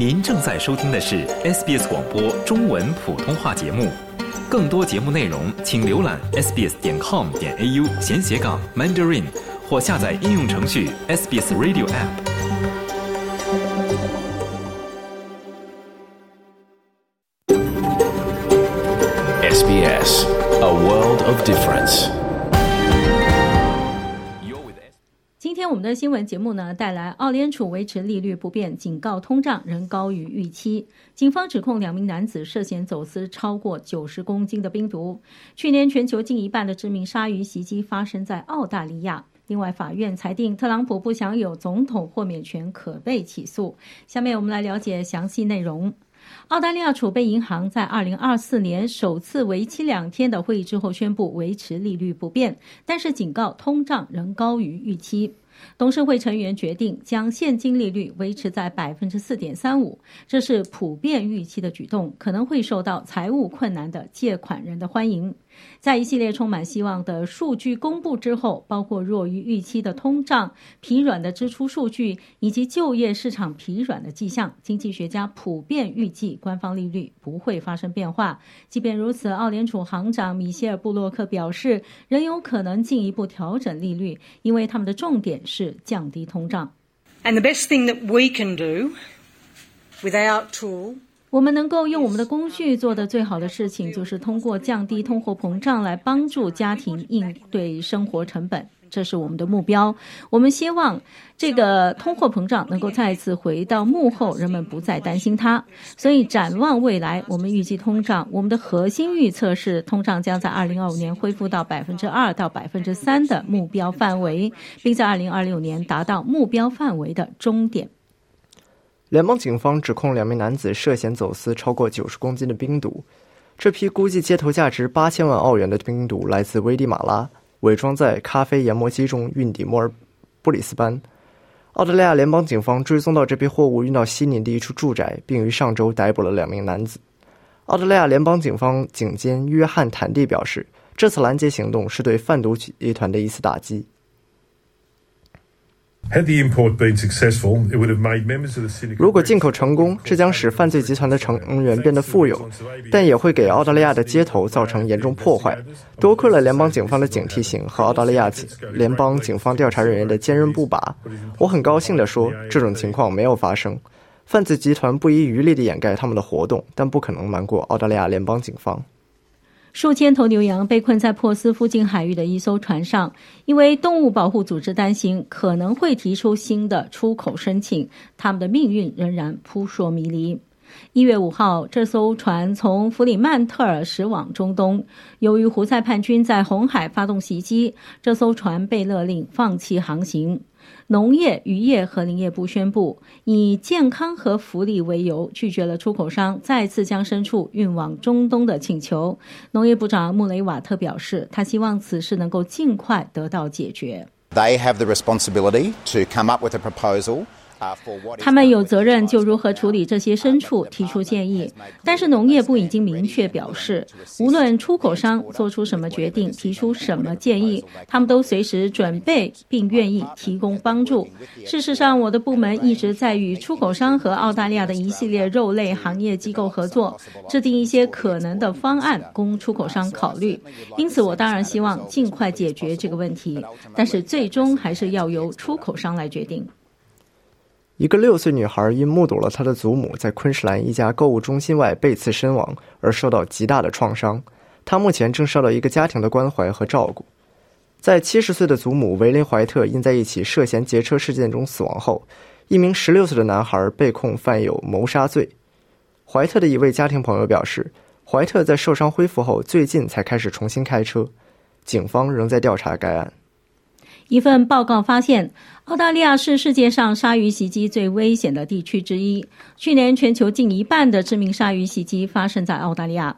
您正在收听的是 SBS 广播中文普通话节目。更多节目内容，请浏览 sbs 点 com 点 au 闲斜杠 mandarin，或下载应用程序 SBS Radio App。SBS, a world of difference. 今天我们的新闻节目呢，带来澳联储维持利率不变，警告通胀仍高于预期。警方指控两名男子涉嫌走私超过九十公斤的冰毒。去年全球近一半的致命鲨鱼袭击发生在澳大利亚。另外，法院裁定特朗普不享有总统豁免权，可被起诉。下面我们来了解详细内容。澳大利亚储备银行在二零二四年首次为期两天的会议之后宣布维持利率不变，但是警告通胀仍高于预期。董事会成员决定将现金利率维持在百分之四点三五，这是普遍预期的举动，可能会受到财务困难的借款人的欢迎。在一系列充满希望的数据公布之后，包括弱于预期的通胀、疲软的支出数据以及就业市场疲软的迹象，经济学家普遍预计官方利率不会发生变化。即便如此，澳联储行长米歇尔·布洛克表示，仍有可能进一步调整利率，因为他们的重点是降低通胀。And the best thing that we can do without tool 我们能够用我们的工具做的最好的事情，就是通过降低通货膨胀来帮助家庭应对生活成本，这是我们的目标。我们希望这个通货膨胀能够再次回到幕后，人们不再担心它。所以，展望未来，我们预计通胀，我们的核心预测是通胀将在二零二五年恢复到百分之二到百分之三的目标范围，并在二零二六年达到目标范围的终点。联邦警方指控两名男子涉嫌走私超过九十公斤的冰毒。这批估计街头价值八千万澳元的冰毒来自危地马拉，伪装在咖啡研磨机中运抵墨尔布里斯班。澳大利亚联邦警方追踪到这批货物运到悉尼的一处住宅，并于上周逮捕了两名男子。澳大利亚联邦警方警监约翰·坦蒂表示，这次拦截行动是对贩毒集团的一次打击。如果进口成功，这将使犯罪集团的成员变得富有，但也会给澳大利亚的街头造成严重破坏。多亏了联邦警方的警惕性和澳大利亚联邦警方调查人员的坚韧不拔，我很高兴地说，这种情况没有发生。犯罪集团不遗余力地掩盖他们的活动，但不可能瞒过澳大利亚联邦警方。数千头牛羊被困在珀斯附近海域的一艘船上，因为动物保护组织担心可能会提出新的出口申请，他们的命运仍然扑朔迷离。一月五号，这艘船从弗里曼特尔驶往中东，由于胡塞叛军在红海发动袭击，这艘船被勒令放弃航行。农业、渔业和林业部宣布，以健康和福利为由，拒绝了出口商再次将牲畜运往中东的请求。农业部长穆雷瓦特表示，他希望此事能够尽快得到解决。They have the responsibility to come up with a proposal. 他们有责任就如何处理这些牲畜提出建议，但是农业部已经明确表示，无论出口商做出什么决定、提出什么建议，他们都随时准备并愿意提供帮助。事实上，我的部门一直在与出口商和澳大利亚的一系列肉类行业机构合作，制定一些可能的方案供出口商考虑。因此，我当然希望尽快解决这个问题，但是最终还是要由出口商来决定。一个六岁女孩因目睹了她的祖母在昆士兰一家购物中心外被刺身亡而受到极大的创伤。她目前正受到一个家庭的关怀和照顾。在七十岁的祖母维林·怀特因在一起涉嫌劫车事件中死亡后，一名十六岁的男孩被控犯有谋杀罪。怀特的一位家庭朋友表示，怀特在受伤恢复后最近才开始重新开车。警方仍在调查该案。一份报告发现，澳大利亚是世界上鲨鱼袭击最危险的地区之一。去年，全球近一半的致命鲨鱼袭击发生在澳大利亚。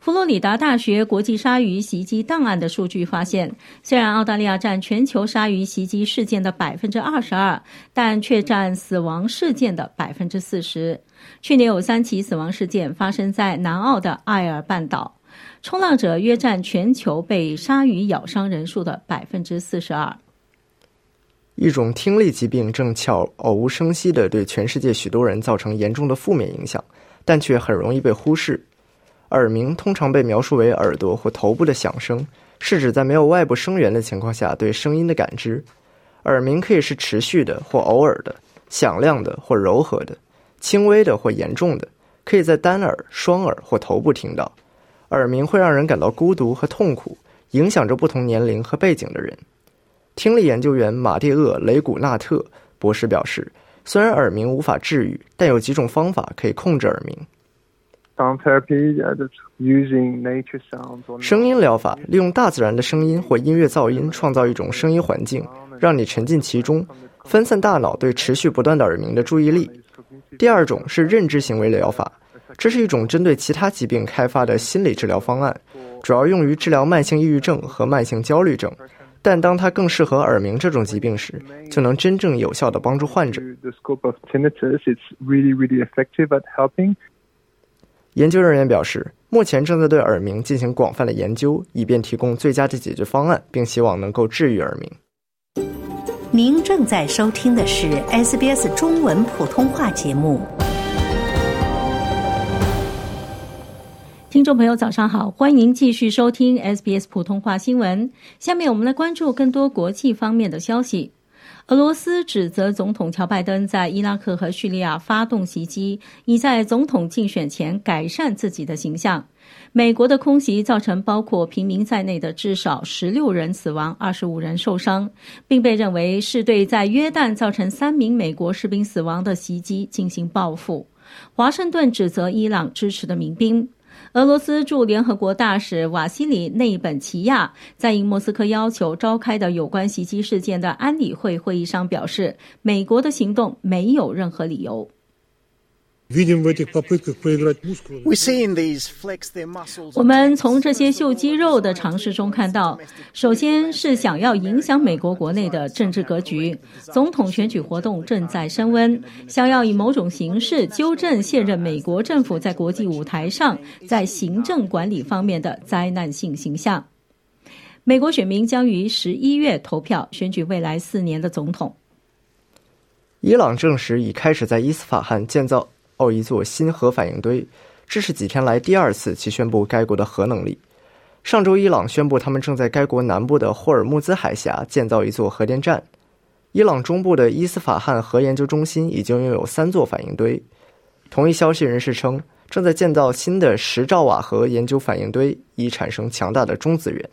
佛罗里达大学国际鲨鱼袭击档案的数据发现，虽然澳大利亚占全球鲨鱼袭击事件的百分之二十二，但却占死亡事件的百分之四十。去年有三起死亡事件发生在南澳的艾尔半岛，冲浪者约占全球被鲨鱼咬伤人数的百分之四十二。一种听力疾病正悄无声息地对全世界许多人造成严重的负面影响，但却很容易被忽视。耳鸣通常被描述为耳朵或头部的响声，是指在没有外部声源的情况下对声音的感知。耳鸣可以是持续的或偶尔的，响亮的或柔和的，轻微的或严重的，可以在单耳、双耳或头部听到。耳鸣会让人感到孤独和痛苦，影响着不同年龄和背景的人。听力研究员马蒂厄·雷古纳特博士表示，虽然耳鸣无法治愈，但有几种方法可以控制耳鸣。声音疗法利用大自然的声音或音乐噪音，创造一种声音环境，让你沉浸其中，分散大脑对持续不断的耳鸣的注意力。第二种是认知行为疗法，这是一种针对其他疾病开发的心理治疗方案，主要用于治疗慢性抑郁症和慢性焦虑症。但当它更适合耳鸣这种疾病时，就能真正有效地帮助患者。研究人员表示，目前正在对耳鸣进行广泛的研究，以便提供最佳的解决方案，并希望能够治愈耳鸣。您正在收听的是 SBS 中文普通话节目。听众朋友，早上好，欢迎继续收听 SBS 普通话新闻。下面我们来关注更多国际方面的消息。俄罗斯指责总统乔拜登在伊拉克和叙利亚发动袭击，以在总统竞选前改善自己的形象。美国的空袭造成包括平民在内的至少十六人死亡、二十五人受伤，并被认为是对在约旦造成三名美国士兵死亡的袭击进行报复。华盛顿指责伊朗支持的民兵。俄罗斯驻联合国大使瓦西里内本齐亚在应莫斯科要求召开的有关袭击事件的安理会会议上表示，美国的行动没有任何理由。我们从这些秀肌肉的尝试中看到，首先是想要影响美国国内的政治格局。总统选举活动正在升温，想要以某种形式纠正现任美国政府在国际舞台上在行政管理方面的灾难性形象。美国选民将于十一月投票选举未来四年的总统。伊朗证实已开始在伊斯法罕建造。奥一座新核反应堆，这是几天来第二次其宣布该国的核能力。上周，伊朗宣布他们正在该国南部的霍尔木兹海峡建造一座核电站。伊朗中部的伊斯法罕核研究中心已经拥有三座反应堆。同一消息人士称，正在建造新的十兆瓦核研究反应堆，以产生强大的中子源。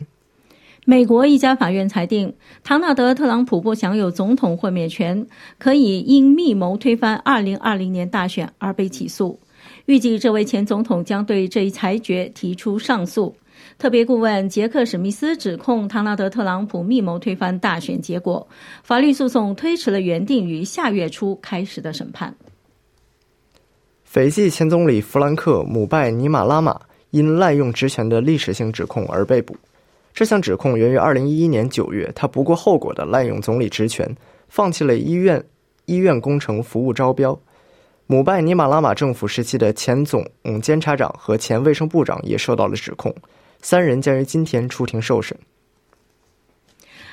美国一家法院裁定，唐纳德·特朗普不享有总统豁免权，可以因密谋推翻2020年大选而被起诉。预计这位前总统将对这一裁决提出上诉。特别顾问杰克·史密斯指控唐纳德·特朗普密谋推翻大选结果。法律诉讼推迟了原定于下月初开始的审判。斐济前总理弗兰克·姆拜尼马拉玛因滥用职权的历史性指控而被捕。这项指控源于2011年9月，他不顾后果的滥用总理职权，放弃了医院医院工程服务招标。姆拜尼马拉玛政府时期的前总监察长和前卫生部长也受到了指控，三人将于今天出庭受审。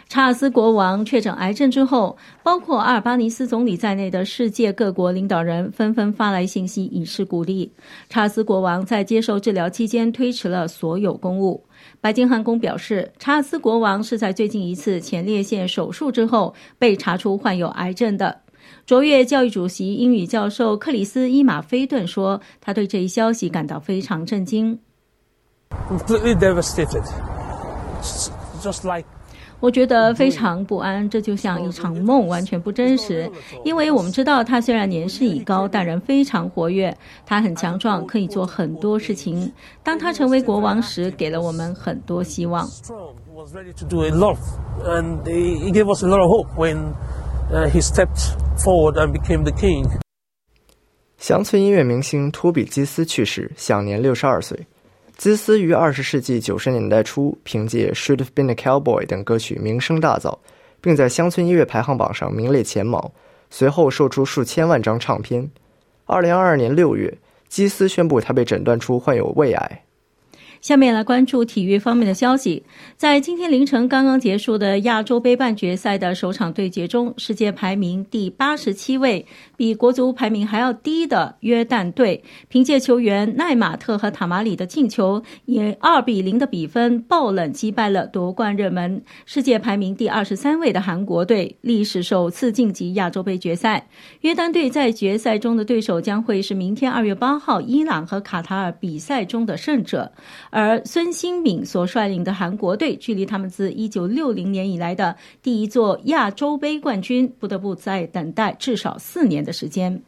查尔斯国王确诊癌症之后，包括阿尔巴尼斯总理在内的世界各国领导人纷纷发来信息以示鼓励。查尔斯国王在接受治疗期间推迟了所有公务。白金汉宫表示，查尔斯国王是在最近一次前列腺手术之后被查出患有癌症的。卓越教育主席英语教授克里斯伊马菲顿说：“他对这一消息感到非常震惊。” completely devastated. Just like 我觉得非常不安，这就像一场梦，完全不真实。因为我们知道他虽然年事已高，但人非常活跃，他很强壮，可以做很多事情。当他成为国王时，给了我们很多希望。乡村音乐明星托比基斯去世，享年六十二岁。基斯于二十世纪九十年代初凭借《Should Have Been a Cowboy》等歌曲名声大噪，并在乡村音乐排行榜上名列前茅。随后售出数千万张唱片。二零二二年六月，基斯宣布他被诊断出患有胃癌。下面来关注体育方面的消息。在今天凌晨刚刚结束的亚洲杯半决赛的首场对决中，世界排名第八十七位、比国足排名还要低的约旦队，凭借球员奈马特和塔马里的进球，以二比零的比分爆冷击败了夺冠热门世界排名第二十三位的韩国队，历史首次晋级亚洲杯决赛。约旦队在决赛中的对手将会是明天二月八号伊朗和卡塔尔比赛中的胜者。而孙兴敏所率领的韩国队，距离他们自一九六零年以来的第一座亚洲杯冠军，不得不再等待至少四年的时间。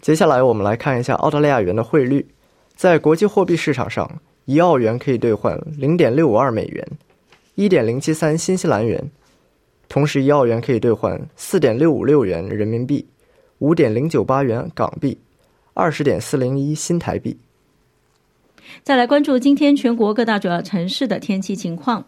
接下来，我们来看一下澳大利亚元的汇率。在国际货币市场上，一澳元可以兑换零点六五二美元，一点零七三新西兰元；同时，一澳元可以兑换四点六五六元人民币，五点零九八元港币，二十点四零一新台币。再来关注今天全国各大主要城市的天气情况。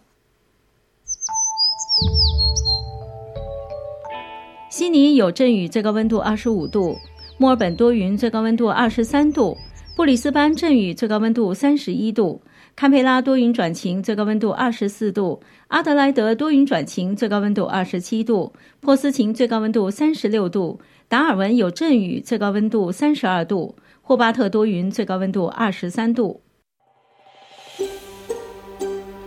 悉尼有阵雨，最高温度二十五度；墨尔本多云，最高温度二十三度；布里斯班阵雨，最高温度三十一度；堪培拉多云转晴，最高温度二十四度；阿德莱德多云转晴，最高温度二十七度；珀斯琴最高温度三十六度；达尔文有阵雨，最高温度三十二度；霍巴特多云，最高温度二十三度。